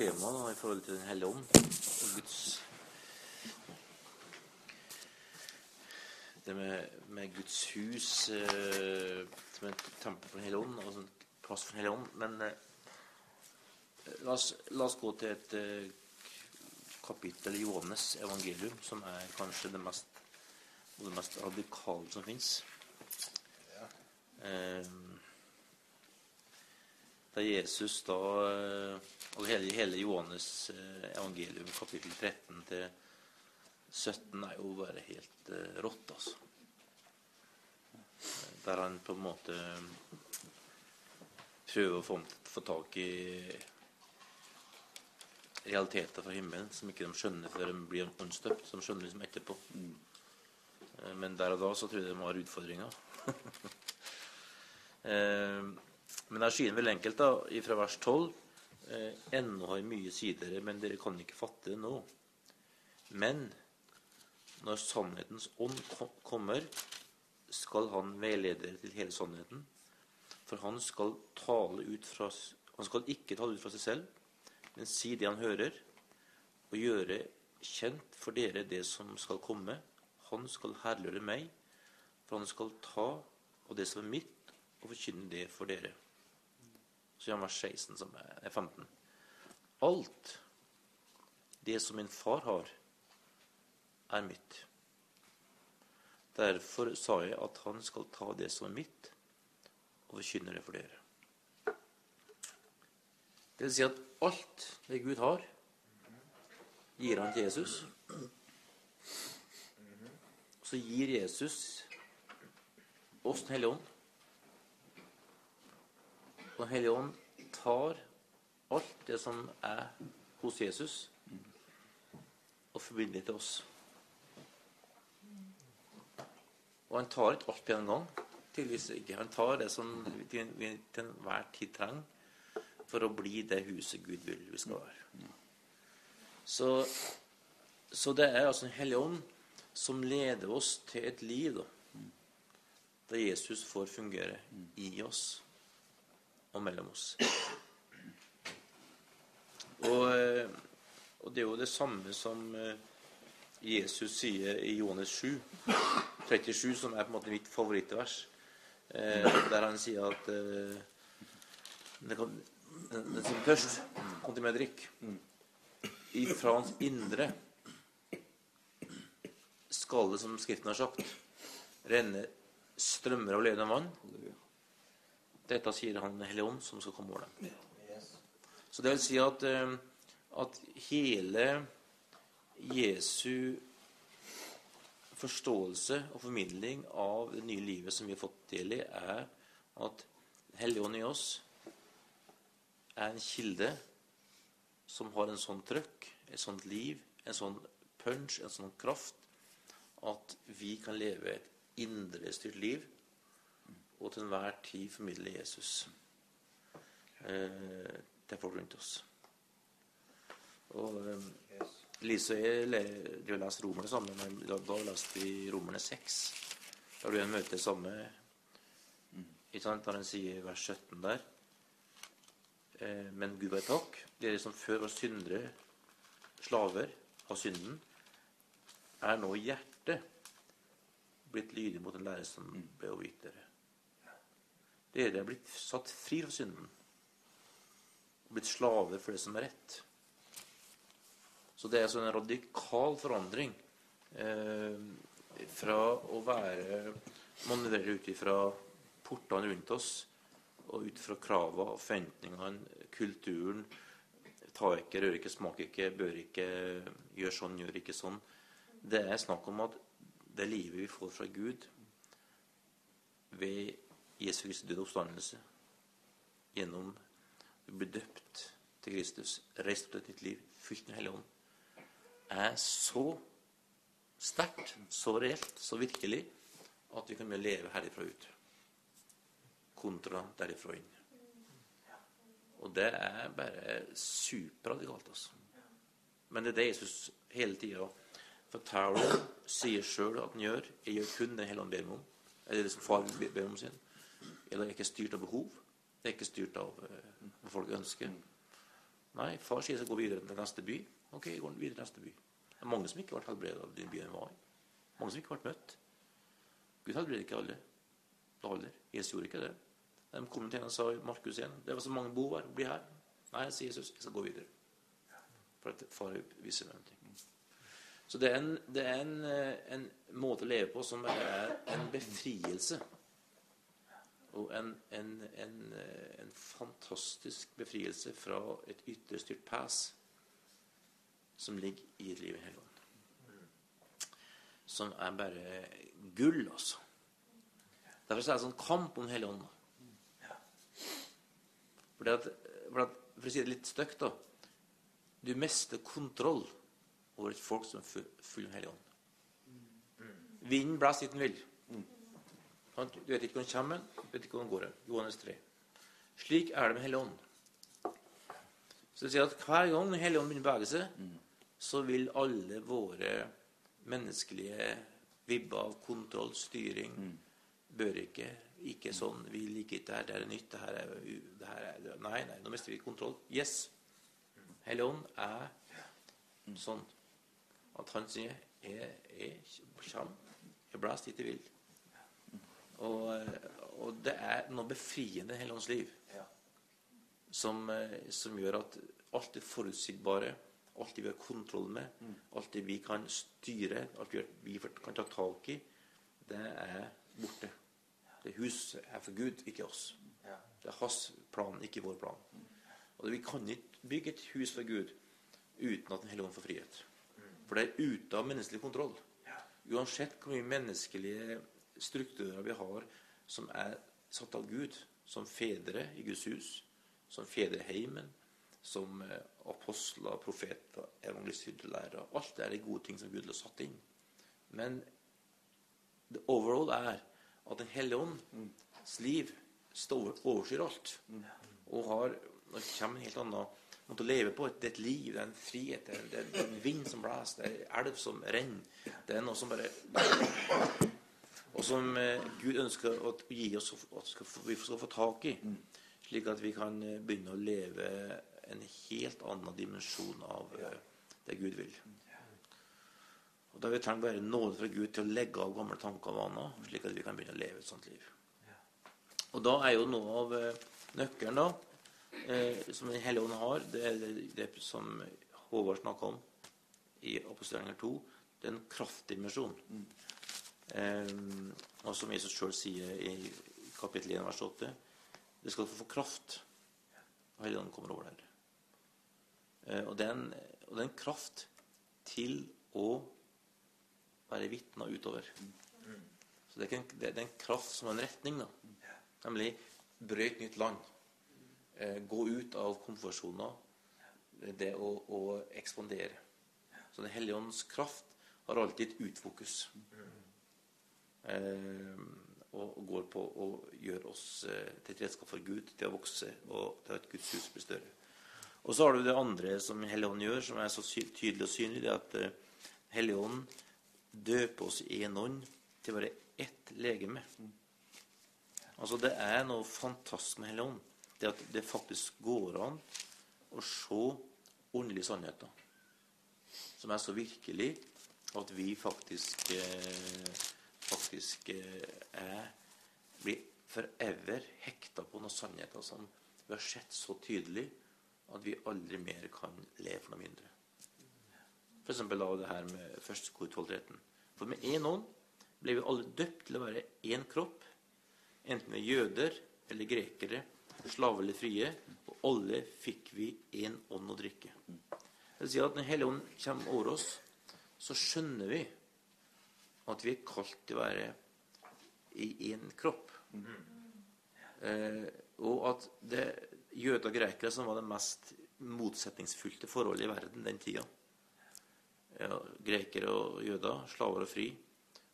tema da, i forhold til Den hellige ånd og Guds Det med, med Guds hus eh, som en tempel for Den hellige ånd, og en plass for Den hellige ånd. Men eh, la, oss, la oss gå til et eh, kapittel i Johannes evangelium, som er kanskje det mest, det mest radikale som fins. Eh, da Jesus da eh, Og hele, hele Johannes eh, evangelium, kapittel 13 til 17, er jo bare helt eh, rått, altså. Der han på en måte prøver å få, få tak i realiteter fra himmelen som ikke de skjønner før de blir åndsdøpt. Som de skjønner liksom etterpå. Men der og da så tror jeg de har utfordringer. Men der sier han vel enkelt, da, fra vers 12 eh, Ennå har mye sider, men dere kan ikke fatte det nå. Men når sannhetens ånd kommer, skal han veilede dere til hele sannheten. For han skal fra Han skal ikke tale ut fra seg selv, men si det han hører, og gjøre kjent for dere det som skal komme. Han skal herliggjøre meg, for han skal ta av det som er mitt, og forkynne det for dere. Så han vers 16, som er 15. Alt det som min far har, er mitt. Derfor sa jeg at han skal ta det som er mitt, og forkynne det for dere. Det vil si at alt det Gud har, gir han til Jesus. Så gir Jesus oss Den hellige ånd. Den hellige ånd tar alt det som er hos Jesus, og forbinder det til oss. Og han tar ikke alt på en gang. Tydeligvis ikke. Han tar det som vi til enhver tid trenger for å bli det huset Gud vil vi skal være. Så, så det er altså Den hellige ånd som leder oss til et liv da, der Jesus får fungere i oss og mellom oss. Og, eh, og det er jo det samme som eh, Jesus sier i Johannes 7, 37, som er på en måte mitt favorittvers, eh, der han sier at Den som tørst, kom til meg og drikk. Ifra hans indre skal det, som Skriften har sagt, renne strømmer av levende vann. Dette sier han Den hellige ånd, som skal komme over dem. Så det vil si at, eh, at hele Jesu forståelse og formidling av det nye livet som vi har fått del i, er at Den ånd i oss er en kilde som har en sånn trøkk, et sånt liv, en sånn punch, en sånn kraft, at vi kan leve et indrestyrt liv og til enhver tid formidle Jesus eh, til folk rundt oss. Og eh, Lise og jeg leste lest Romerne sammen, men da, da leste vi Romerne 6. Da du igjen møter møte samme ikke sant, Der han sier vers 17 der eh, Men Gud være takk, dere som før var syndere, slaver av synden, er nå i hjertet blitt lydige mot en lære som ble overgitt dere. Dere er blitt satt fri fra synden og blitt slaver for det som er rett. Så det er altså en radikal forandring eh, fra å være manøvrere ut ifra portene rundt oss og ut fra kravene og forventningene, kulturen Ta ikke, rør ikke, smak ikke, bør ikke, gjør sånn, gjør ikke sånn. Det er snakk om at det livet vi får fra Gud ved Jesu Kristi død oppstandelse, gjennom å bli døpt til Kristus, reist opp til et nytt liv, fylt med Hellig Ånd, er så sterkt, så reelt, så virkelig, at vi kan leve herifra ut. Kontra derifra inn. Og det er bare superradikalt, altså. Men det er det Jesus hele tida forteller, sier sjøl at han gjør. Jeg gjør kun det hele han ber meg om. Eller det som far ber om sin. Eller er ikke styrt av behov. Det er ikke styrt av eh, hva folk ønsker. Nei, far sier jeg skal gå videre til neste by. Ok, jeg går videre til neste by. Det er mange som ikke har vært helbredet av den byen jeg var i. Mange som ikke har vært møtt. Gud helbreder ikke alle. Det holder. Jesus gjorde ikke det. De kom til henne og sa Markus 1 det var så mange behov her. Bli her. Nei, sier Jesus, jeg skal gå videre. For at far viser meg noe. Så det er, en, det er en, en, måte å leve på som er en befrielse. Og en, en fantastisk befrielse fra et ytterstyrt styrt pass som ligger i et liv i Helligånd. Som er bare gull, altså. Derfor er det sånn kamp om Helligånden. For, for å si det litt stygt, da Du mister kontroll over et folk som er full av Helligånden. Vinden blåser dit den vil. Du vet ikke hvor han kommer, du vet ikke hvor han går. Johannes 3. Slik er det med Hellig Ånd. Så det sier at Hver gang Hellig Ånd begynner å bevege seg, så vil alle våre menneskelige vibber av kontroll, styring, bør ikke ikke sånn Vi liker ikke det her, det er nytt, det her er, det her er Nei, nei, nå mister vi kontroll. Yes. Hellig Ånd er sånn at han sier jeg, jeg kommer, jeg blåser dit jeg vil. Og, og, det er noe befriende i hele hans liv som, som, gjør at alt det forutsigbare, alt det vi har kontroll med, alt det vi kan styre, alt vi kan ta tak i, det er borte. Det huset er for Gud, ikke oss. Det er hans plan, ikke vår plan. Og Vi kan ikke bygge et hus for Gud uten at Den hellige ånd får frihet. For det er ute av menneskelig kontroll. Uansett hvor mye menneskelige strukturer vi har som er satt av Gud, som fedre i Guds hus, som fedre i heimen, som eh, apostler, profeter, evangelister, Alt det er de gode ting som Gud har satt inn. Men the overall er at Den hellige ånds liv overskyr alt. Og har, Nå kommer en helt annen måte å leve på. Det er et liv, det er en frihet, det er en vind som blåser, det er en elv som renner. Det er noe som bare Og som eh, Gud ønsker å gi oss at vi skal få tak i. Slik at vi kan eh, begynne å leve en helt annen dimensjon av eh, det Gud vil. Og Da vi trenger bare nåde fra Gud til å legge av gamle tanker og vaner, slik at vi kan begynne å leve et sånt liv. Og da er jo noe av nøkkelen da, som Den hellige ånd har, det er det, som Håvard snakka om i Apostelgjerninger 2. Det er og som Jesus sjøl sier i kapittel 1, vers 8 Det skal få kraft. Og Helligånden kommer over der. Eh, og, det er en, og er kraft til å være vitner utover. Mm. Så det er, en, det er, en, kraft som har en retning, da. Nemlig brøyt nytt land. Eh, gå ut av komfortsoner. Det å, å, ekspandere. Så Den hellige ånds kraft har alltid et utfokus. Eh, og, og, går på å gjøre oss eh, til et redskap for Gud, til å vokse og til at Guds hus blir større. Og så har du det andre som Helligånden gjør, som er så tydelig og synlig, det er at uh, Helligånden døper oss i en ånd til å være ett legeme. Altså Det er noe fantastisk med Helligånden det at det faktisk går an å se åndelige sannheter som er så virkelig at vi faktisk eh, faktisk eh, er blir forever hekta på noen sannheter som vi har sett så tydelig at vi aldri mer kan leve for noe mindre. F.eks. av det her med første kor 1213. For med én ånd ble vi alle døpt til å være én kropp, enten vi er jøder eller grekere slave eller frie, og alle fikk vi én ånd å drikke. Det vil si at Når Hellige Ånd kommer over oss, så skjønner vi at vi er kalt til å være i én kropp. Eh, og at det jøder og grekere som var det mest motsetningsfylte forholdet i verden den tida ja, Grekere og jøder, slaver og fri.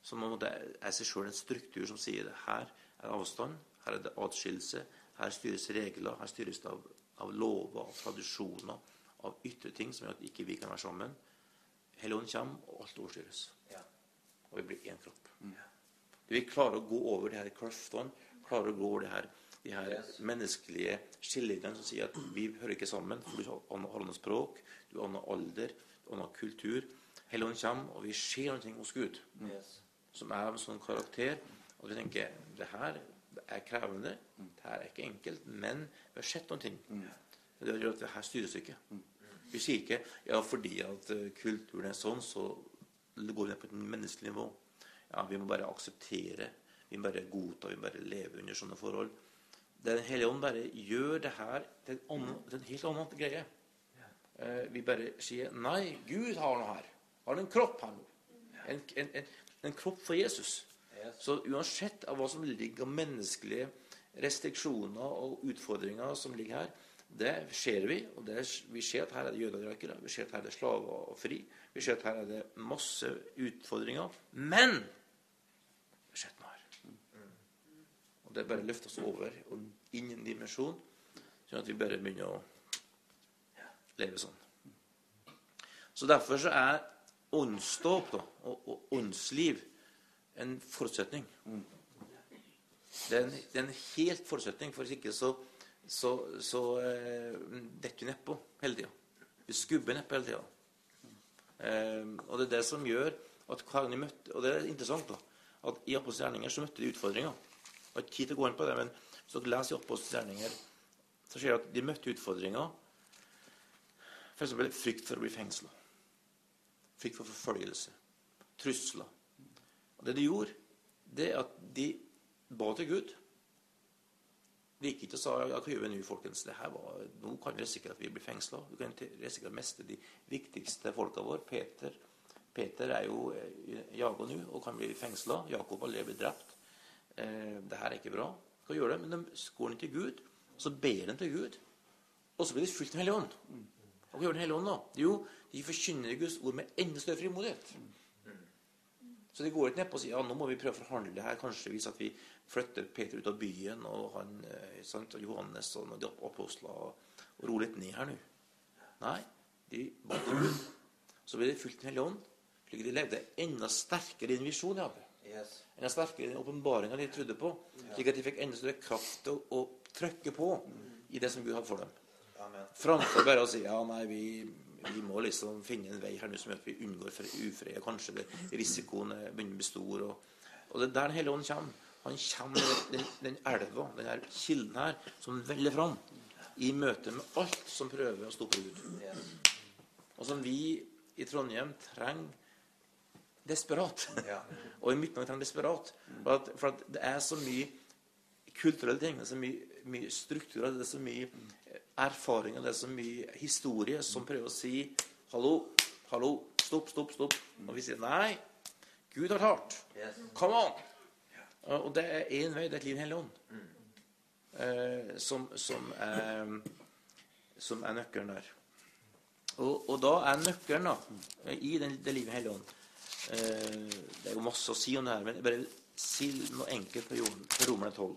Så man måtte, er seg sjøl en struktur som sier det. Her er avstand, her er det atskillelse, her styres regler, her styres det av, av lover, av tradisjoner, av ytre ting som gjør at ikke vi kan være sammen. Helligånden kommer, og alt overstyres. Og vi blir én kropp. Mm. Vi klarer å gå over de her kløftene, klarer å gå over de her de her menneskelige skillelinjene som sier at vi hører ikke sammen, for du har annet språk, du har annen alder, du har annen kultur. Helligånden kommer, og vi ser noe hos Gud som er av en sånn karakter og vi tenker det her er krevende, det her er ikke enkelt, men vi har sett noen ting. Det gjør at det her styres ikke. Vi sier ikke ja, fordi at eh, kulturen er sånn, så går vi ned på et menneskelig nivå. Ja, Vi må bare akseptere, vi må bare godta, vi må bare leve under sånne forhold. Den hellige ånd bare gjør det her til en, til en helt annen greie. Eh, vi bare sier nei, Gud har noe her. Har en kropp her nå. En, en, en, en kropp for Jesus. Så uansett av hva som ligger av menneskelige restriksjoner og utfordringer som ligger her, det ser vi. og det, Vi ser at her er det jødegrekere, vi ser at her er det slaver og fri. Vi ser at her er det masse utfordringer. Men vi ser noe her. Og det bare løfter oss over og inn i en dimensjon, sånn at vi bare begynner å leve sånn. Så derfor så er åndsdåp og, og åndsliv en forutsetning. Det er en, det er en helt forutsetning, for hvis ikke så, så, så eh, detter vi nedpå hele tida. Vi skubber nedpå hele tida. Eh, og det er det som gjør at de møtte Og det er interessant da, at i Apostels gjerninger så møtte de utfordringer. Jeg har ikke tid til å gå inn på det, men hvis dere leser i Apostels gjerninger, så ser dere at de møtte utfordringer. F.eks. frykt for å bli fengsla. Frykt for forfølgelse. Trusler. Og det de gjorde, det er at de ba til Gud. De gikk ikke og sa at vi nå, folkens? Det her var, nå kan vi risikere at vi blir fengsla. Vi kan risikere å miste de viktigste folka våre. Peter, Peter er jo eh, jaga nå og kan bli fengsla. Jakob har blitt drept. Eh, det her er ikke bra. Hva gjør de? Men de går til Gud, og så ber de til Gud. Og så blir de fylt med hellige Ånd. Hva gjør Den hellige ånd da? Jo, de forkynner Guds ord med enda større frimodighet. Så de går ikke nedpå og sier ja, nå må vi prøve å forhandle her. Kanskje hvis at vi flytter Peter ut av byen og han, eh, sant, og Johannes og de apostler og, og roer litt ned her nå. Nei, de ba til Gud. Så ble det fulgt Den hellige ånd. Slik de levde enda sterkere i den visjonen de hadde. Yes. Enda sterkere i den åpenbaringa de trodde på. Slik at de fikk enda større kraft til å, å trykke på i det som Gud hadde for dem. Framfor bare å si ja, nei, vi vi må liksom finne en vei her nå som gjør at vi unngår ufred. Kanskje det, risikoen begynner å bli stor. Og, og det er der Den hellige ånd kommer. Han kommer med den, den elva, den her kilden her, som veller fram i møte med alt som prøver å stoppe ut. Og som vi i Trondheim trenger desperat. Og i Midt-Norge trenger desperat. For, at, for at det er så mye kulturelle ting, det er så mye, mye strukturer, det er så mye erfaring og det er så mye historie som prøver å si Hallo, hallo, stopp, stopp, stopp. Og vi sier nei. Gud har talt. Come on. Og det er én vei. Det er et liv i Hellig Ånd. Eh, som, som, er, som er nøkkelen der. Og, og, da er nøkkelen da, i den, det livet i Hellig Ånd eh, Det er jo masse å si om det her, men jeg bare si noe enkelt på, på Romerne 12.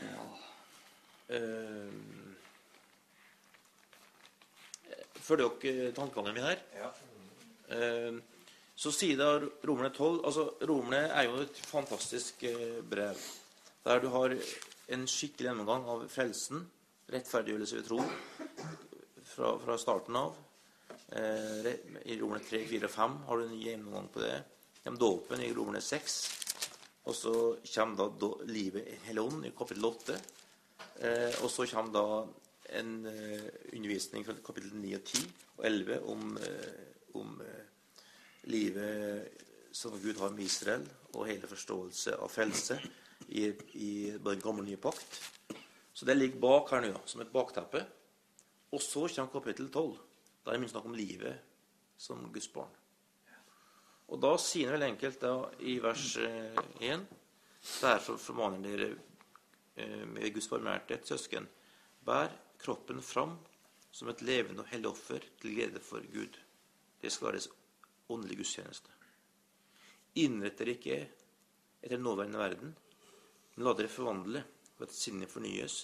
Ja. Uh, følger dere tankegangen min her? Ja. Uh, så sier da Romerne 12 altså Romerne er jo et fantastisk brev. Der du har en skikkelig gjennomgang av frelsen, rettferdiggjørelse ved tro, fra, fra starten av. I Romerne 3, 4 og 5 har du en gjennomgang på det. De dåpen i Romerne 6. Og så kommer da livet i ånd i kapittel 8. Eh, og så kommer da en eh, undervisning fra kapittel 9 og 10 og 11 om, eh, om livet som Gud har med Israel, og hele forståelse av frelse i, i den gamle nye pakt. Så det ligger bak her nå, som et bakteppe. Og så kommer kapittel 12. Da er det mye snakk om livet som Guds barn. Og da sier han vel enkelt da, i vers 1 eh, Derfor formaner dere med Guds et søsken, bær kroppen fram som et levende og hellig offer til glede for Gud. Det skal være deres åndelige gudstjeneste. Innrett dere ikke etter nåværende verden, men la dere forvandle ved at sinnet fornyes,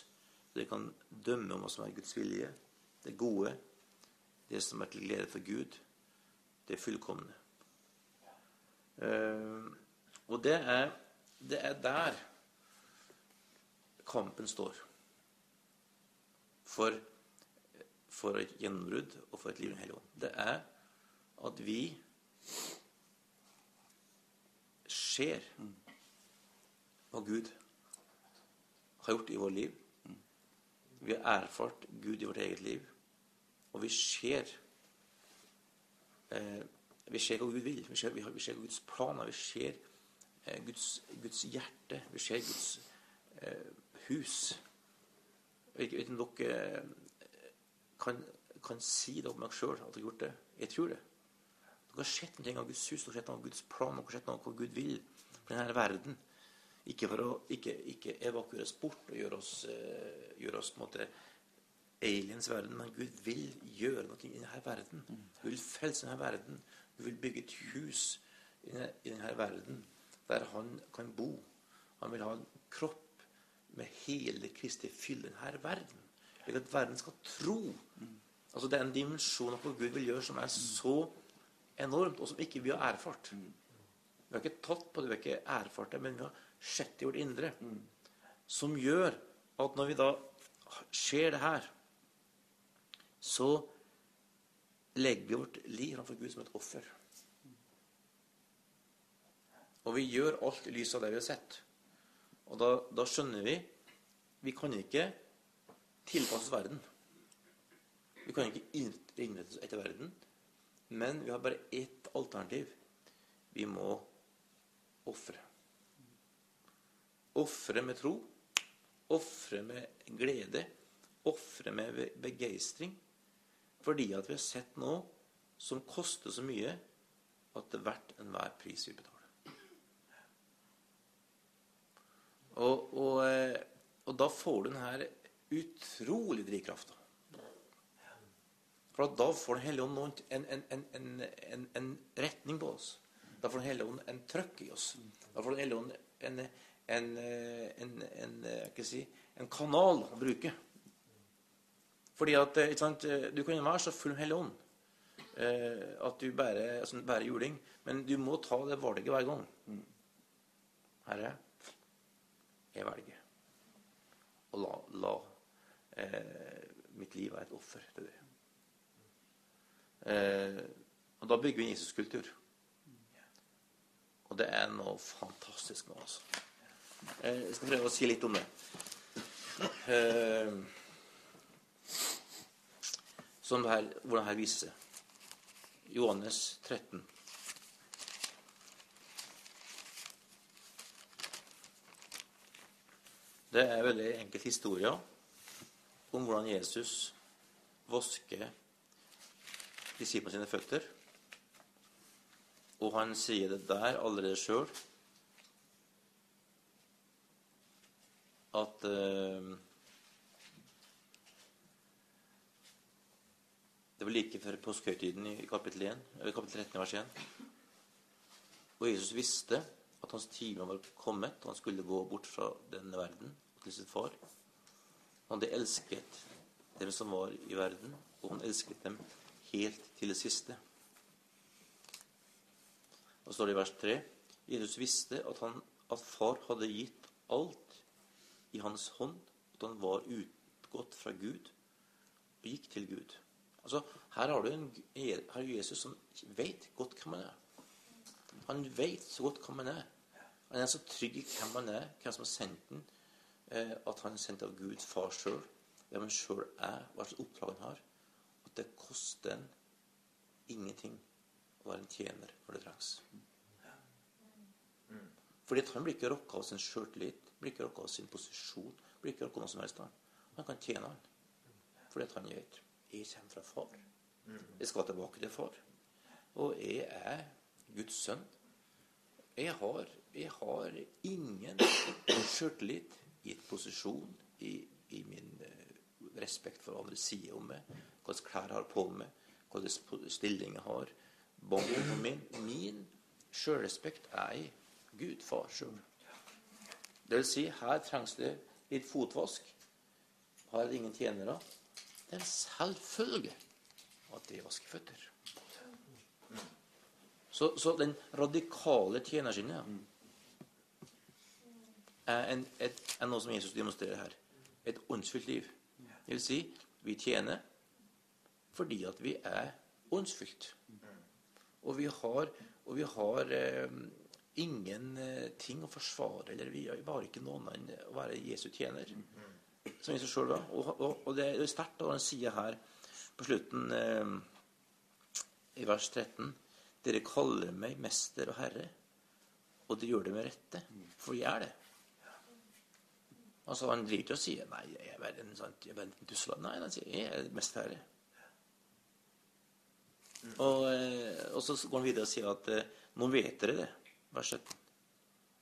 så dere kan dømme om hva som er Guds vilje, det gode, det som er til glede for Gud, det fullkomne. Uh, og det er, det er der kampen står for, for et gjennombrudd og for et liv i Den hellige ånd. Det er at vi ser hva Gud har gjort i vårt liv. Vi har erfart Gud i vårt eget liv. Og vi ser eh, Vi ser hva Gud vil. Vi ser, vi, har, vi ser Guds planer. Vi ser eh, Guds, Guds, hjerte. Vi ser Guds eh, hus. Jeg vet ikke om dere eh, kan, kan si det om dere sjøl at dere har gjort det. Jeg tror det. Dere har sett noe av Guds hus, dere har sett noe av Guds plan, dere har sett noe av hva Gud vil for denne verden. Ikke for å ikke, ikke evakuere oss bort og gjøre oss, uh, gjøre oss på en måte aliens verden, men Gud vil gjøre noe i denne verden. Gud vil frelse denne verden. Gud vil bygge et hus i denne, i denne verden der han kan bo. Han vil ha en kropp med hele Kristi fylle denne verden. Slik at verden skal tro. Altså Det er en dimensjon av hva Gud vil gjøre, som er så enormt, og som ikke vi har erfart. Vi har ikke tatt på det, vi har ikke erfart det, men vi har sett i vårt indre. Som gjør at når vi da ser det her, så legger vi vårt liv framfor Gud som et offer. Og vi gjør alt i lys av det vi har sett. Og da, da skjønner vi vi kan ikke tilpasse verden. Vi kan ikke innrette oss etter verden. Men vi har bare ett alternativ. Vi må ofre. Ofre med tro. Ofre med glede. Ofre med begeistring. Fordi at vi har sett noe som koster så mye at det er verdt enhver pris vi betaler. Og, og, eh, og da får du denne utrolig drivkrafta. For da får Den hellige ånd en, en, en, en, retning på oss. Da får Den hellige ånd en trøkk i oss. Da får Den hellige ånd en, si, en, kanal å bruke. Fordi at sant, Du kan være så full av Hellig ånd eh, at du bærer, altså, bærer juling, men du må ta det valget hver gang. Herre, jeg velger å la, la eh, mitt liv være et offer til det. Eh, og da bygger vi en Jesuskultur. Og det er noe fantastisk med altså. Eh, jeg skal prøve å si litt om det. Eh, som det her, hvordan det her viser seg. Johannes 13. Det er en veldig enkel historie om hvordan Jesus vasker disiplene sine føtter. Og han sier det der allerede sjøl at eh, Det var like før påskehøytiden i kapittel, 1, kapittel 13, vers 1. Og Jesus visste at hans time var kommet, og han skulle gå bort fra denne verden sitt far. Han hadde elsket dem som var i verden, og han elsket dem helt til det siste. Og så står det i vers 3 Jesus visste at, han, at far hadde gitt alt i hans hånd, at han var utgått fra Gud og gikk til Gud. Altså, Her har du en, her er Jesus som vet godt hvem han er. Han vet så godt hvem han er. Han er så trygg i hvem han er, hvem som har sendt ham, at han er sendt av Gud far sjøl, hvem han sjøl er, hva slags oppdrag han har at det koster en ingenting å være en tjener når det trengs. Fordi han blir ikke rokka av sin sjøltillit, blir ikke rokka av sin posisjon, blir ikke rokka noe som helst. Han kan tjene han. Fordi han vet jeg kommer fra far. Jeg skal tilbake til far. Og jeg er Guds sønn. Jeg har, jeg har ingen sjøltillit i et posisjon i, i min uh, respekt for andre sider om meg hvilke klær jeg har på meg, hvilken stilling jeg har. Min Min sjølrespekt er i Gud, far sjøl. Det vil si, her trengs det litt fotvask. Har jeg ingen tjenere? Det er en selvfølge at de vasker føtter. Så, så den radikale tjenerskinnet er, en, noe som Jesus demonstrerer her. Et åndsfylt liv. Det vil si, vi tjener fordi at vi er åndsfylt. Og vi har, og vi har eh, ingen eh, å forsvare, eller vi var ikke noen annen enn å være Jesu tjener. Som Jesus selv var. Og, og, og det er sterkt når han sier her på slutten eh, i vers 13 Dere kaller meg mester og herre, og dere gjør det med rette, for jeg er det. Altså Han driver ikke og sier nei, jeg er bare en, sant, jeg er en tusseland. Nei, han sier jeg er mest herre. Og, eh, og, så går han videre og sier at eh, nå vet dere det, vers 17.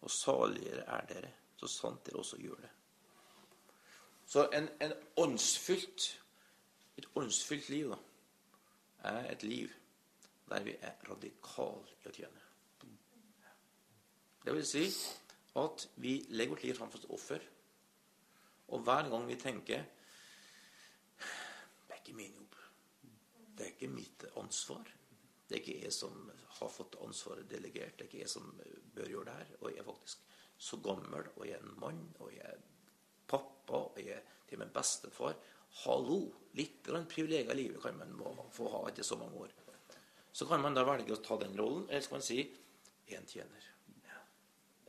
Og saligere er dere, så sant dere også gjør det. Så en, en åndsfylt, et åndsfylt liv da, er et liv der vi er radikale i å tjene. Det vil si at vi legger vårt liv framfor et offer. Og hver gang vi tenker Det er ikke min jobb. Det er ikke mitt ansvar. Det er ikke jeg som har fått ansvaret delegert. Det er ikke jeg som bør gjøre det her. Og jeg er faktisk så gammel, og jeg er en mann, og jeg er pappa, og jeg er til og med bestefar. Hallo! Litt privilegier i livet kan man få ha etter så mange år. Så kan man da velge å ta den rollen, eller skal man si én tjener.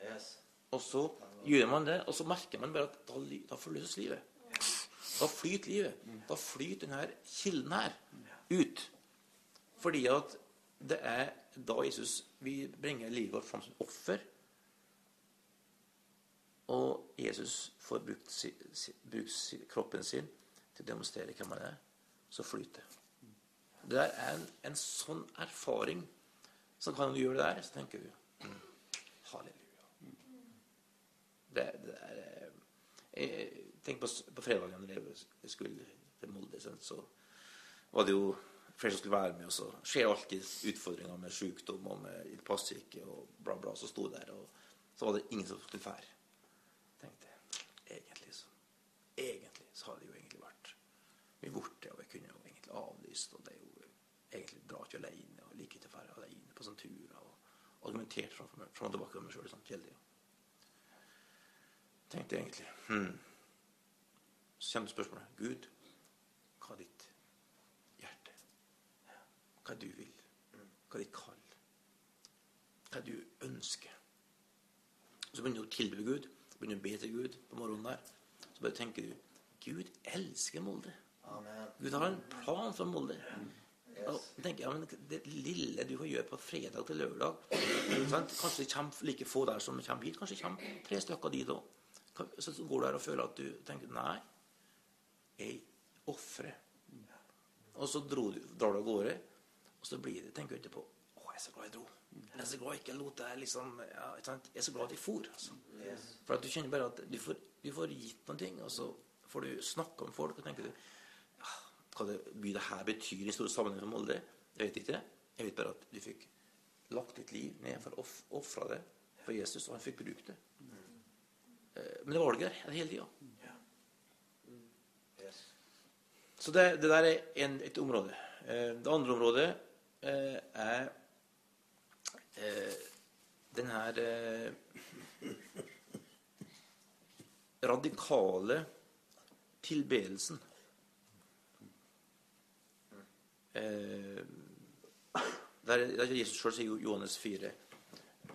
Yes. Og så gjør man det, og så merker man bare at da, da forløses livet. Da flyter livet. Da flyter denne kilden her ut. Fordi at det er da Jesus vi bringer livet vårt fram som offer. Og Jesus får brukt, brukt kroppen sin til å demonstrere hvem han er. Så flyter det. Det er en, en sånn erfaring. Så kan du gjøre det der, så tenker du mm, Halleluja. Det, det er eh, jeg, Tenk på, på fredagen da jeg skulle til Molde, så var det jo flere som skulle være med. Og så skjer alltid utfordringer med sykdom og med det og bla, bla. Så sto der, og så var det ingen som skulle fære. Tenkte jeg. Egentlig så Egentlig så hadde det jo egentlig vært mye borte, og jeg kunne jo egentlig avlyst. og det er jo egentlig bra ikke alene og liker ikke å være alene på sånne turer. Og argumentert fram, og tilbake med meg sjøl sånn hele tida. jeg egentlig hmm. Så kommer spørsmålet Gud, hva er ditt hjerte? Hva er du vil? Hva er ditt kall? Hva er du ønsker? Så begynner du å tilby Gud, begynner du å be til Gud på morgenen der. Så bare tenker du Gud elsker Molde. Amen. Gud har en plan for Molde. Og tenker, ja, men Det lille du kan gjøre på fredag til lørdag sant? Kanskje det kommer like få der som kommer hit. Kanskje det kommer tre stykker dit òg. Så går du her og føler at du tenker Nei, jeg ofrer. Og så dro du, drar du av gårde, og så blir det, tenker du ikke på Å, jeg er så glad jeg dro. Jeg er så glad jeg ikke lot deg liksom ja, Jeg er så glad jeg for. Altså. For at du kjenner bare at du får, du får gitt noen ting, og så får du snakke om folk, og tenker du hva det, det her betyr i store sammenheng for Molde, jeg vet ikke. Jeg vet bare at du fikk lagt ditt liv ned for å ofre det for Jesus, og han fikk brukt det. Eh, men det var det der. Hele tida. Så det, det, der er en, et område. Eh, det andre området eh, er den her radikale tilbedelsen. Eh, der, der Jesus sjøl sier Johannes 4,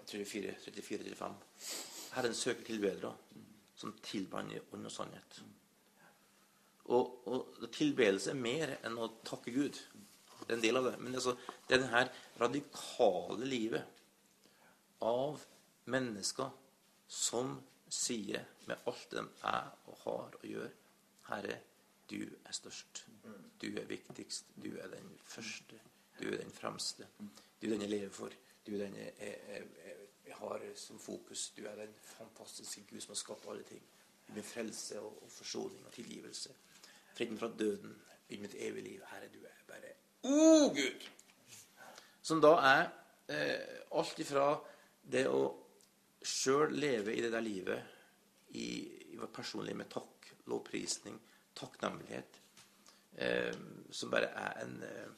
34, 34-35 Herren søker tilbedere som tilber i ånd og sannhet. Og, og tilbedelse er mer enn å takke Gud. Det er en del av det. Men det er denne radikale livet av mennesker som sier med alt de er og har og gjør Herre, du er størst. Du er viktigst. Du er den første. Du er den fremste. Du er den jeg lever for. Du er den jeg, jeg, jeg, har som fokus. Du er den fantastiske Gud som har skapt alle ting. Med frelse og, og forsoning og tilgivelse. Freden fra døden inn mitt evige evig liv. Herre, du er bare Å, oh, Gud! Som da er eh, alt ifra det å sjøl leve i det der livet i, i vårt personlige med takk, lovprisning, takknemlighet, eh, som bare er en eh,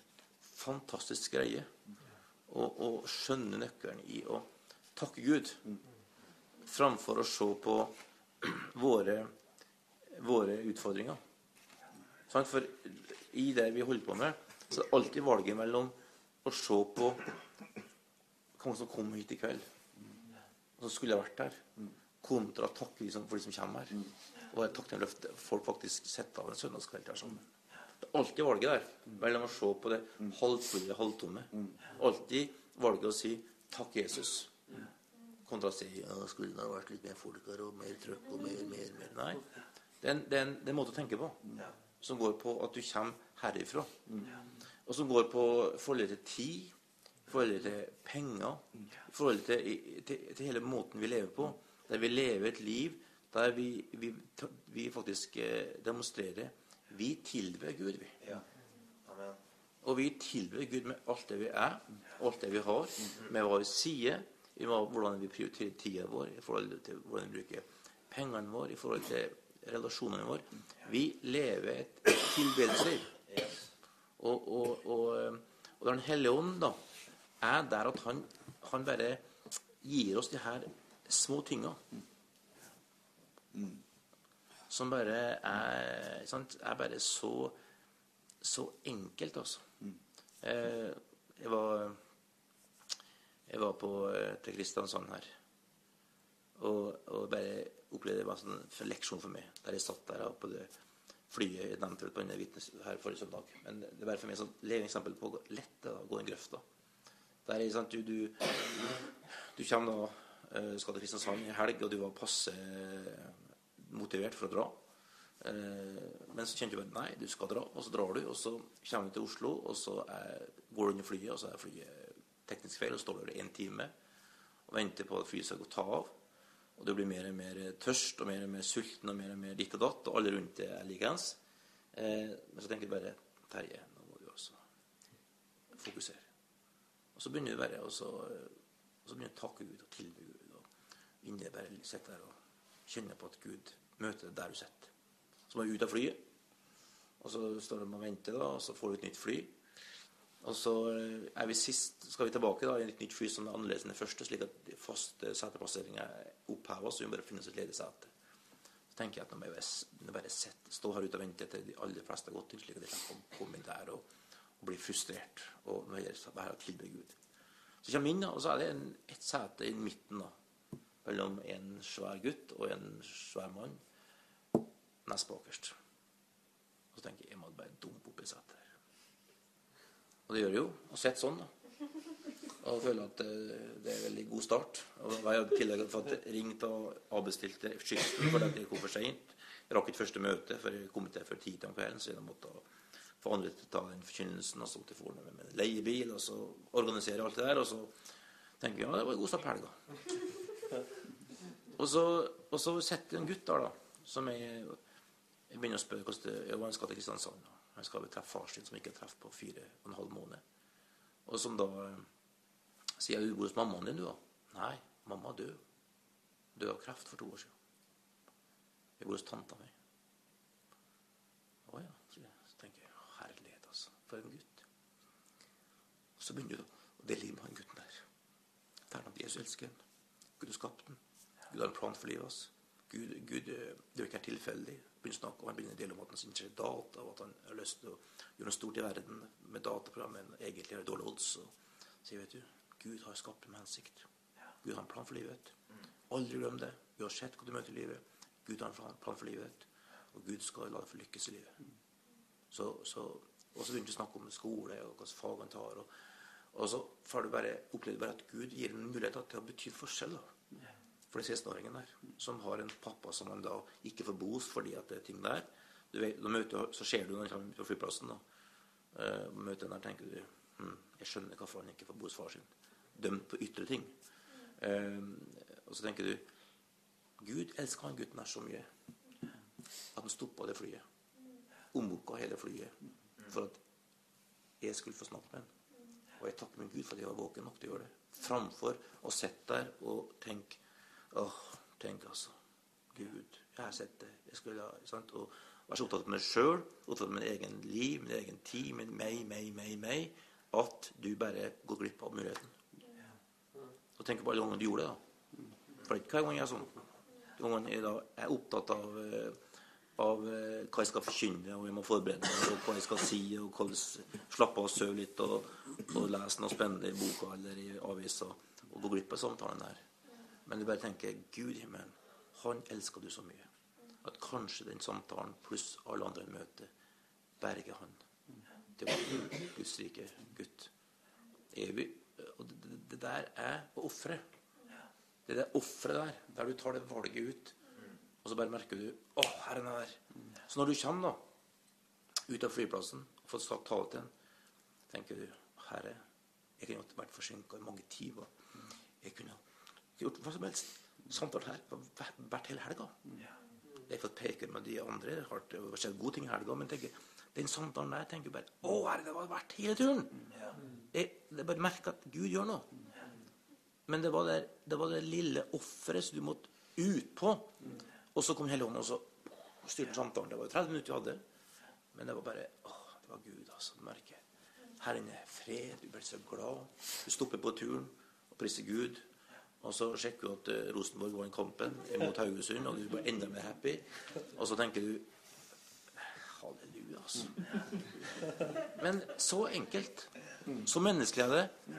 fantastisk greie. Å skjønne nøkkelen i å takke Gud framfor å se på våre, våre utfordringer. For i det vi holder på med, så er det alltid valget mellom å se på hva som kom hit i kveld, og som skulle ha vært der, kontra takke for de som kommer her. Og være takknemlig for at folk faktisk setter av en søndagskveld der sammen. Det er alltid valget der mellom å se på det halvfulle, halvtomme. Alltid valget å si 'Takk, Jesus', kontra å si ja, 'Skulle det vært litt mer folk her, og mer trøkk, og mer, mer, mer'. Nei. Det er en, det er en, det er en måte å tenke på som går på at du kommer herifra. Og som går på forholdet til tid, forholdet til penger, forholdet til, til, til, hele måten vi lever på. Der vi lever et liv der vi, vi, vi faktisk eh, demonstrerer Vi tilber Gud, vi. Ja. Og vi tilber Gud med alt det vi er, alt det vi har, med hva vi sier, hvordan vi prioriterer tida vår, i forhold til hvordan vi bruker pengene våre, i forhold til relasjonene våre. Vi lever et tilbedelsesliv. Og, og, og, og Den hellige ånd da, er der at han, han bare gir oss de her små tinga. Som bare er, sant, er bare så, så enkelt, altså. Eh, jeg var jeg var på, eh, til Kristiansand her. Og, og bare opplevde det var en sånn leksjon for meg. Der jeg satt der på det flyet jeg nevnte på denne vitnes her forrige søndag. Men det er bare for meg et sånt leveeksempel på hvor lett det er å gå inn grøfta. Der er sant, du, du, du kommer da uh, skal til Kristiansand i helg, og du var passe uh, motivert for å dra. Men så kjente du bare nei, du skal dra, og så drar du. Og så kommer du til Oslo, og så er, går du under flyet, og så er flyet teknisk feil, og står du der en time og venter på at flyet skal gå ta av. Og du blir mer og mer tørst og mer og mer sulten og mer og mer ditt og datt, og alle rundt deg er likeens. Eh, men så tenker du bare Terje, nå må du også fokusere. Og så begynner du bare og og så begynner du å takke Gud og tilby Gud. Og inni bare sitter der og kjenner på at Gud møter deg der du sitter. Så må du ut av flyet. Og så står de og venter, da, og så får du et nytt fly. Og så eh, er vi sist, skal vi tilbake da, i et nytt fly som er annerledes enn det første, slik at faste seteplasseringer er oppheva, så vi må bare finne oss et ledig sete. Så tenker jeg at nå må jeg bare, bare sette, stå her ute og vente til de aller fleste har gått inn, slik at de kan komme inn der og, og bli frustrert og nå heller være og tilbe Gud. Så kommer jeg inn, da, og så er det en, et sete i midten da, mellom en svær gutt og en svær mann nest bakerst. Og så tenker jeg jeg må bare dumpe opp i setet. Og det gjør det jo. Og sett sånn, da. Og føler at det er en veldig god start. Og jeg har i tillegg fått ringt og avbestilt skyssen fordi jeg kom for seint. Rakk ikke første møte før jeg kom til før ti om kvelden, så jeg måtte få andre til å ta den forkynnelsen. Og så til forne med en leiebil, og så organisere alt det der. Og så tenker jeg ja, det var en god start på helga. Og så, og så setter en gutt der, da, som jeg, jeg begynner å spørre hvordan han skal til Kristiansand. Han skal vel treffe far sin, som ikke har truffet på fire og en halv måned. Og som da sier sier du bor hos mammaen din, du, da? Nei, mamma død. Død av kreft for to år siden. Jeg bor hos tanta mi. Å ja, så tenker jeg. Herlighet, altså. For en gutt. Og så begynner du å dele med han gutten der. Det er at Jesus elsker. Gud har skapt ham. Gud har en plan for livet hans. Gud, Gud, eh, det er ikke tilfeldig begynner å snakke om, han begynner å dele om at han syns data, og at han har lyst til å gjøre noe stort i verden med dataprogram, men egentlig har dårlige odds. Og sier, vet du, Gud har skapt med hensikt. Gud har en plan for livet. Aldri glem det. Uansett hva du møter i livet. Gud har en plan for livet. Og Gud skal la deg få lykkes i livet. Så, så, og så begynte vi å snakke om skole og hvilke fag han tar. Og, og så får du bare oppleve bare at Gud gir en mulighet til å bety forskjell. For de 16-åringen der, som har en pappa som han da ikke får bo hos fordi at det er ting der. Du vet, møter, så ser du når han kommer på flyplassen. da, uh, møter der, tenker du hm, Jeg skjønner hvorfor han ikke får bo hos far sin. Dømt på ytre ting. Uh, og så tenker du Gud elsker han gutten her så mye at han stoppa det flyet. Omboka hele flyet for at jeg skulle få snakke med ham. Og jeg takker min Gud for at jeg var våken nok til å gjøre det. Framfor å sitte der og tenke Åh, tenk altså. Gud, jeg har sett det. Jeg skulle, ha, sant? Og være så opptatt av meg sjøl, opptatt av min egen liv, min egen tid, min meg, meg, meg, meg, at du bare går glipp av muligheten. Og tenk på alle gangene du gjorde det. da. For det er ikke hver gang jeg er sånn. De gangene jeg da, er opptatt av, eh, av eh, hva jeg skal forkynne, og jeg må forberede meg, og hva jeg skal si, og slappe av og sove litt, og, og lese noe spennende i boka eller i avisa, og gå glipp av samtalen der. Men du bare tenker Gud i himmelen, han elsker du så mye. At kanskje den samtalen pluss alle andre han møter, berger han Det var bli Guds rike gutt. Evig. Og det, det, der er å ofre. Det der offeret der, der du tar det valget ut, og så bare merker du Å, Herren er der. Så når du kommer da, ut av flyplassen og får sagt tale til ham, tenker du Herre, jeg kunne vært forsinka i mange timer. Jeg kunne gjort hva som helst. Samtale her vært hele helga. Jeg har fått peke med de andre. Det har skjedd gode ting i helga. Men tenker, den samtalen der tenker bare Å, herre, det var verdt hele turen. Jeg, jeg bare merker at Gud gjør noe. Men det var, der, det, var det lille offeret som du måtte ut på. Og så kom hele hånda og så styrte samtalen. Det var jo 30 minutter vi hadde. Men det var bare Å, det var Gud, altså. Du merker. Her inne er fred. Du blir så glad. Du stopper på turen og priser Gud. Og så sjekker du at eh, Rosenborg vant kampen mot Haugesund, og du blir enda mer happy. Og så tenker du Halleluja, altså. Men så enkelt. Så menneskelig er det.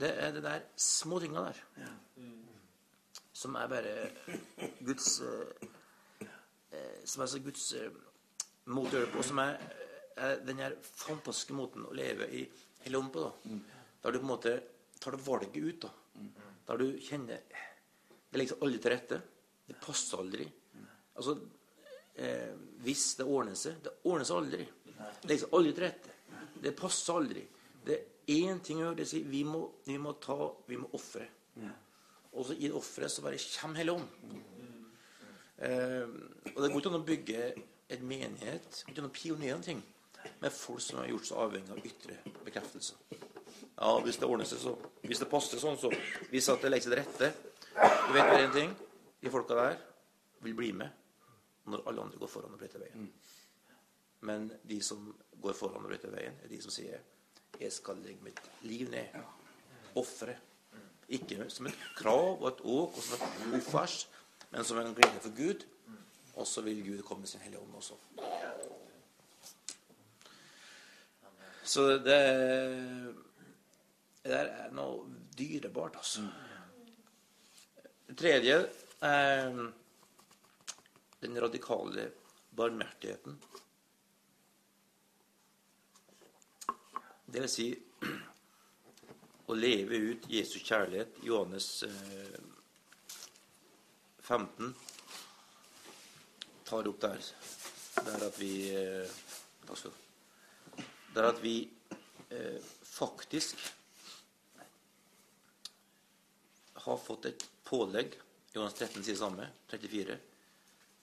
Det er det der små tinga der. Som er bare Guds eh, Som er så Guds eh, måte å gjøre det på. Som er, er den her fantastiske måten å leve i hele ånden på. da. Der du på en måte tar det valget ut. da. Der du kjenner Det legger seg aldri til rette. Det passer aldri. Altså, eh, hvis det ordner seg Det ordner seg aldri. Det legger seg aldri til rette. Det passer aldri. Det er én ting å gjøre. Det sier vi må, vi må ta Vi må ofre. Og så i offeret så bare kommer hele Ånd. Eh, og det går ikke an å bygge en menighet, ikke an å pionere ting med folk som har gjort seg avhengig av ytre bekreftelse. Ja, hvis det ordner seg så. Hvis det passer sånn, så. Hvis at det legger seg til rette. Du vet bare én ting. De folka der vil bli med når alle andre går foran og brøyter veien. Men de som går foran og brøyter veien, er de som sier 'Jeg skal legge mitt liv ned'. Ofre. Ikke som et krav og et åk og som et ofers, men som en glede for Gud. Og så vil Gud komme med sin Hellige Ånd også. Så det, det der er noe dyrebart, altså. Det tredje er den radikale barmhjertigheten. Det vil si å leve ut Jesu kjærlighet. Johannes 15 tar opp der, der at vi Takk Der at vi eh, faktisk har fått et pålegg. Johannes 13 sier samme. 34.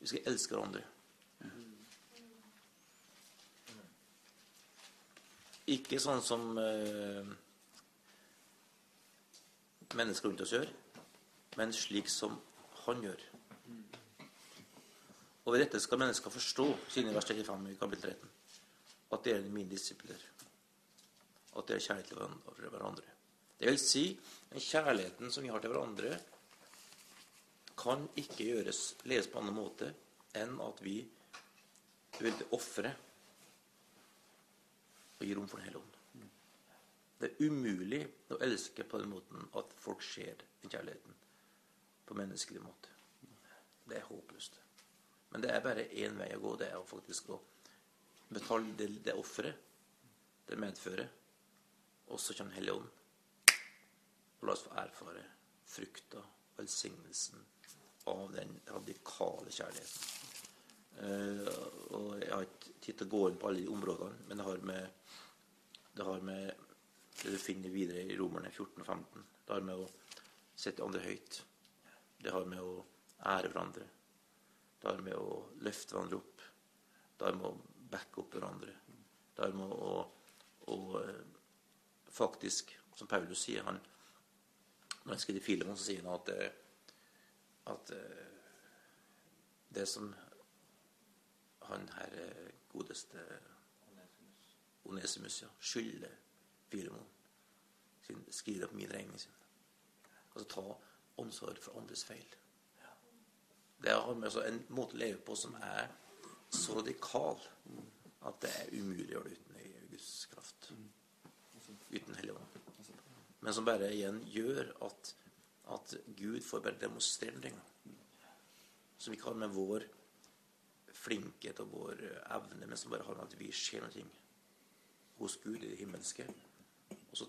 Vi skal elske hverandre. Ikke sånn som eh, mennesker rundt oss gjør, men slik som han gjør. Og ved dette skal mennesker forstå, siden i vers 35 i kapittel 13, at det er mine disipler. At det er kjærlighet til hverandre. Det vil si, den kjærligheten som vi har til hverandre, kan ikke gjøres ledes på en annen måte enn at vi vil ofre og gi rom for Den hellige ånd. Det er umulig å elske på den måten at folk ser den kjærligheten på menneskelig måte. Det er håpløst. Men det er bare én vei å gå. Det er faktisk å betale det, det offeret det medfører. Og så kommer Den hellige ånd. Og la oss få erfare frukta, velsignelsen av den radikale kjærligheten. Uh, og Jeg har ikke tid til å gå inn på alle de områdene, men det har med det har med det du finner videre i Romerne 14 og 15. Det har med å sette andre høyt. Det har med å ære hverandre. Det har med å løfte hverandre opp. Det har med å backe opp hverandre. Det har med å, å, å faktisk, som Paulus sier han, Når jeg skriver Filemon, så sier han at, at det som han her godeste Onesimus ja, skylder Filemon sin, skriver opp min regning sin. Altså ta ansvar for andres feil. Det har med altså en måte å leve på som er så radikal at det er umulig å gjøre det uten Guds kraft. Uten Helligånden. Ånd. Men som bare igjen gjør at, at Gud får bare demonstrere noe. Som vi har med vår flinkhet og vår evne, men som bare har med at vi ser noe hos Gud i det himmelske. Og så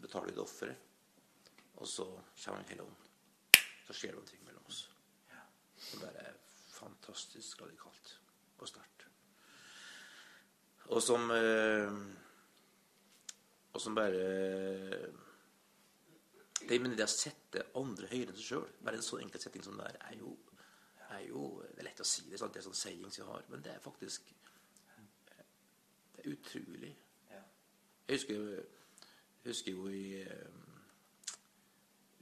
betaler vi det offeret. Og så kommer Den hellige ånd. Så skjer det noe mellom oss. Det bare er fantastisk radikalt og sterkt. Og som eh, Og som bare det, men det å sette andre høyere enn seg sjøl, bare en så enkel setting som det er, er jo, er jo Det er lett å si det, sant? det er sånn sayings vi har, men det er faktisk Det er utrolig. Jeg husker, jeg husker jo i eh,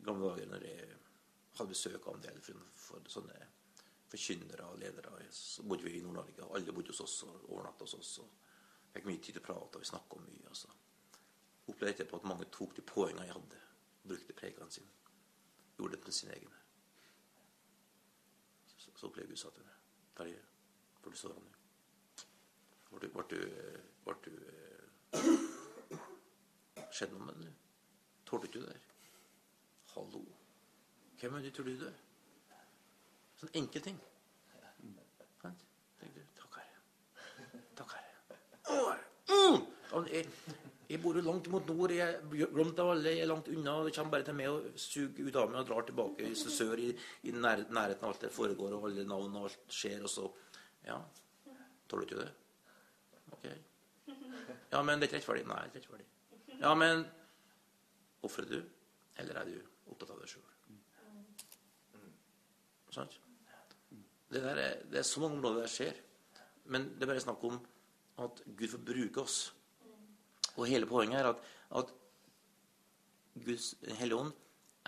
gamle dager når jeg hadde besøk av en del for, sånne forkynnere og ledere. Så bodde vi i Nord-Norge. og Alle bodde hos oss og overnatta hos oss. og Fikk mye tid til å prate, og vi snakka mye. mye. så Opplevde etterpå at mange tok de poengene jeg hadde, og brukte prekene sine. Gjorde det til sine egne. Så, så opplevde Gud satt under. Terje, for du står nå Ble du, ble du, ble du Skjedde noe med det? Tålte du ikke det der? Hallo. Hvem er du, tror du du er? Sånn enkel ting. Takk, Herre. Takk, Herre. Mm! Jeg, bor jo langt mot nord. Jeg glemt av alle. Jeg er langt unna. Det kommer bare til meg og suger ut av meg og drar tilbake i sør, i, i nær, nærheten av alt det foregår, og alle navn og alt skjer, og så Ja. Tåler du ikke det? Ok. Ja, men det er ikke rettferdig. Nei, det er ikke rettferdig. Ja, men Ofrer du, eller er du opptatt av deg sjøl? Sant? Det, er, det er så mange områder der skjer. Men det er bare snakk om at Gud får bruke oss. Og hele poenget er at, at Guds Hellige Ånd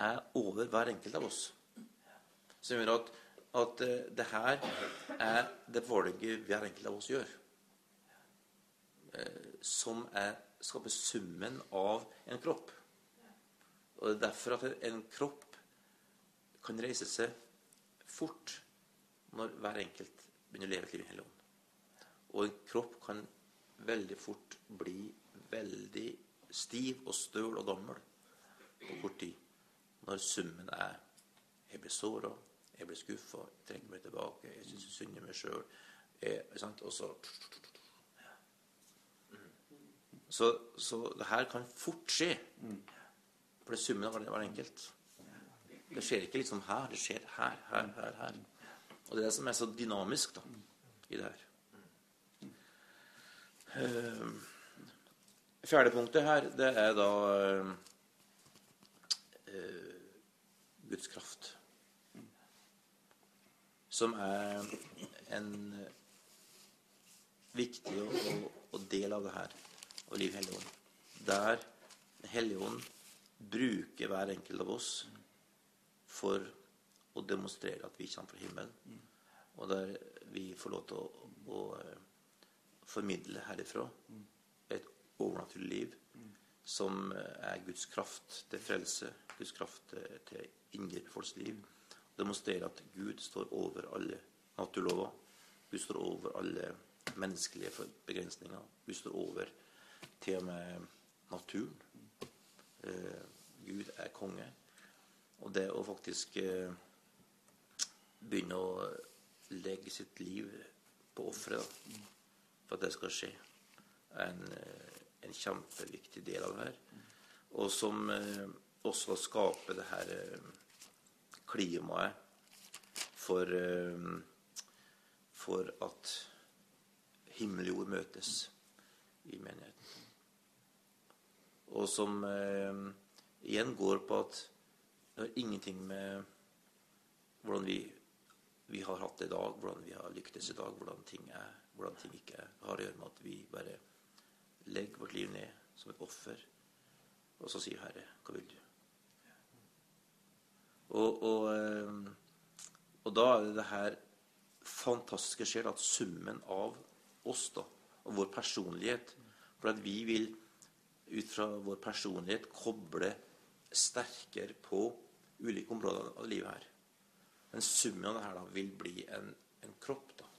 er over hver enkelt av oss. Som gjør at, at uh, det her er det valget hver enkelt av oss gjør. Uh, som er, skaper summen av en kropp. Og det er derfor at en kropp kan reise seg fort når hver enkelt begynner å leve et liv i Hellig Ånd. Og en kropp kan veldig fort bli veldig stiv og støl og gammel på kort tid. Når summen er jeg blir såra, jeg blir skuffa, jeg trenger meg tilbake, jeg syns synd på meg sjøl. Og så så, så det her kan fort skje. For det summen av hver enkelt. Det skjer ikke liksom her. Det skjer her, her, her, her. Og det er det som er så dynamisk da, i det her. Uh, fjerde punktet her, det er da uh, Guds kraft. Som er en viktig og, og, og del av det her, og Liv Helligånd. Der Helligånd bruker hver enkelt av oss for å demonstrere at vi kommer fra himmelen. Og der vi får lov til å, å formidle herifra et overnaturlig liv som er Guds kraft til frelse, Guds kraft til inngrep i folks liv. Demonstrere at Gud står over alle naturlover. Gud står over alle menneskelige begrensninger. Gud står over til og med naturen. Eh, Gud er konge. Og det å faktisk eh, begynne å legge sitt liv på offeret for at det skal skje, en, eh, en, kjempeviktig del av det her. Og som eh, også skaper det her eh, klimaet for, for at himmel og jord møtes i menigheten. Og som igjen går på at det har ingenting med hvordan vi, vi, har hatt det i dag, hvordan vi har lyktes i dag, hvordan ting er, hvordan ting ikke. Har å gjøre med at vi bare legger vårt liv ned som et offer, og så sier Herre, hva vil du? Og, og, eh, og da er det det her fantastiske skjer, at summen av oss da, og vår personlighet For at vi vil ut fra vår personlighet koble sterkere på ulike områder av livet her. Men summen av det her da vil bli en, en kropp da,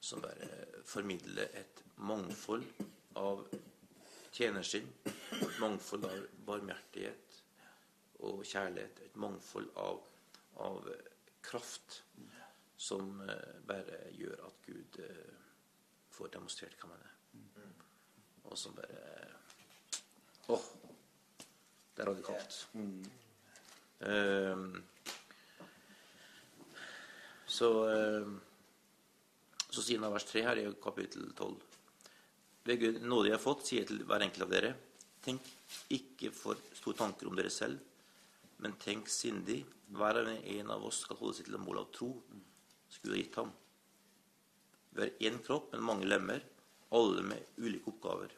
som bare formidler et mangfold av tjenersinn, et mangfold av barmhjertighet og kjærlighet, et mangfold av, av kraft som eh, bare gjør at Gud eh, får demonstrert hva man er. Og som bare Åh! Oh, det er radikalt. Um, så, um, så sier han vers 3 her i kapittel 12 Ved Gud nåde jeg har fått, sier jeg til hver enkelt av dere, tenk ikke for store tanker om dere selv, men tenk sindig. Hver og en av oss skal holde seg til et mål av tro som Gud har gitt ham. Vi har én kropp, men mange lemmer, alle med ulike oppgaver.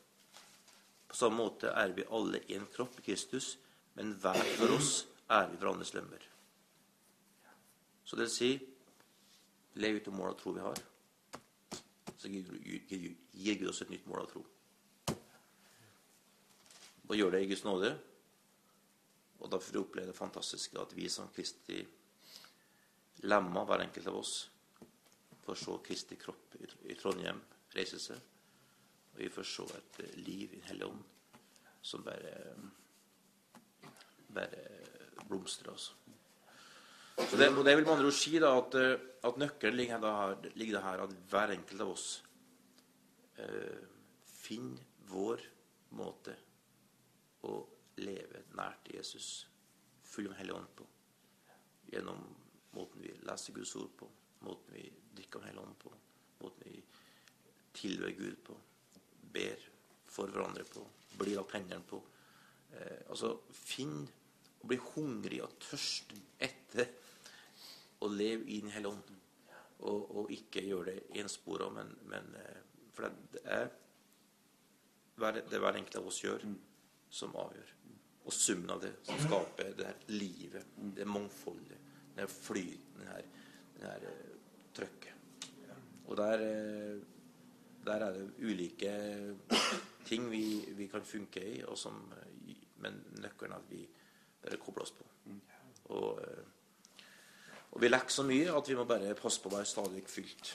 På samme måte er vi alle én kropp i Kristus, men hver for oss er vi hverandres lemmer. Så det vil si lev ut det målet av tro vi har. Så gir Gud oss et nytt mål av tro. Og gjør det i Guds nåde. Og da får vi oppleve det fantastiske at vi som Kristi lemmer, hver enkelt av oss, får se Kristi kropp i Trondheim reise seg og vi får se et eh, liv i Den hellige ånd som bare bare blomstrer. altså. Så det, og det vil med andre ord si da, at, eh, at nøkkelen ligger, da, ligger det her at hver enkelt av oss eh, finner vår måte å leve nært Jesus, full av Hellig Ånd på, gjennom måten vi leser Guds ord på, måten vi drikker av Hellig Ånd på, måten vi tilber Gud på ber for hverandre på, blir lagt hendene på. Eh, altså, finn å bli hungrig og tørst etter å leve i Den hellige ånd. Og, og, ikke gjøre det enspora, men, men eh, For det er det hver enkelt av oss gjør, som avgjør. Og summen av det som skaper det her livet, det mangfoldet, det her flyten, det her, det her uh, trøkket. Og der uh, der er det ulike ting vi, vi kan funke i, som, men nøkkelen er at vi bare kobler oss på. Og, og vi lekker så mye at vi må bare passe på å være stadig fylt.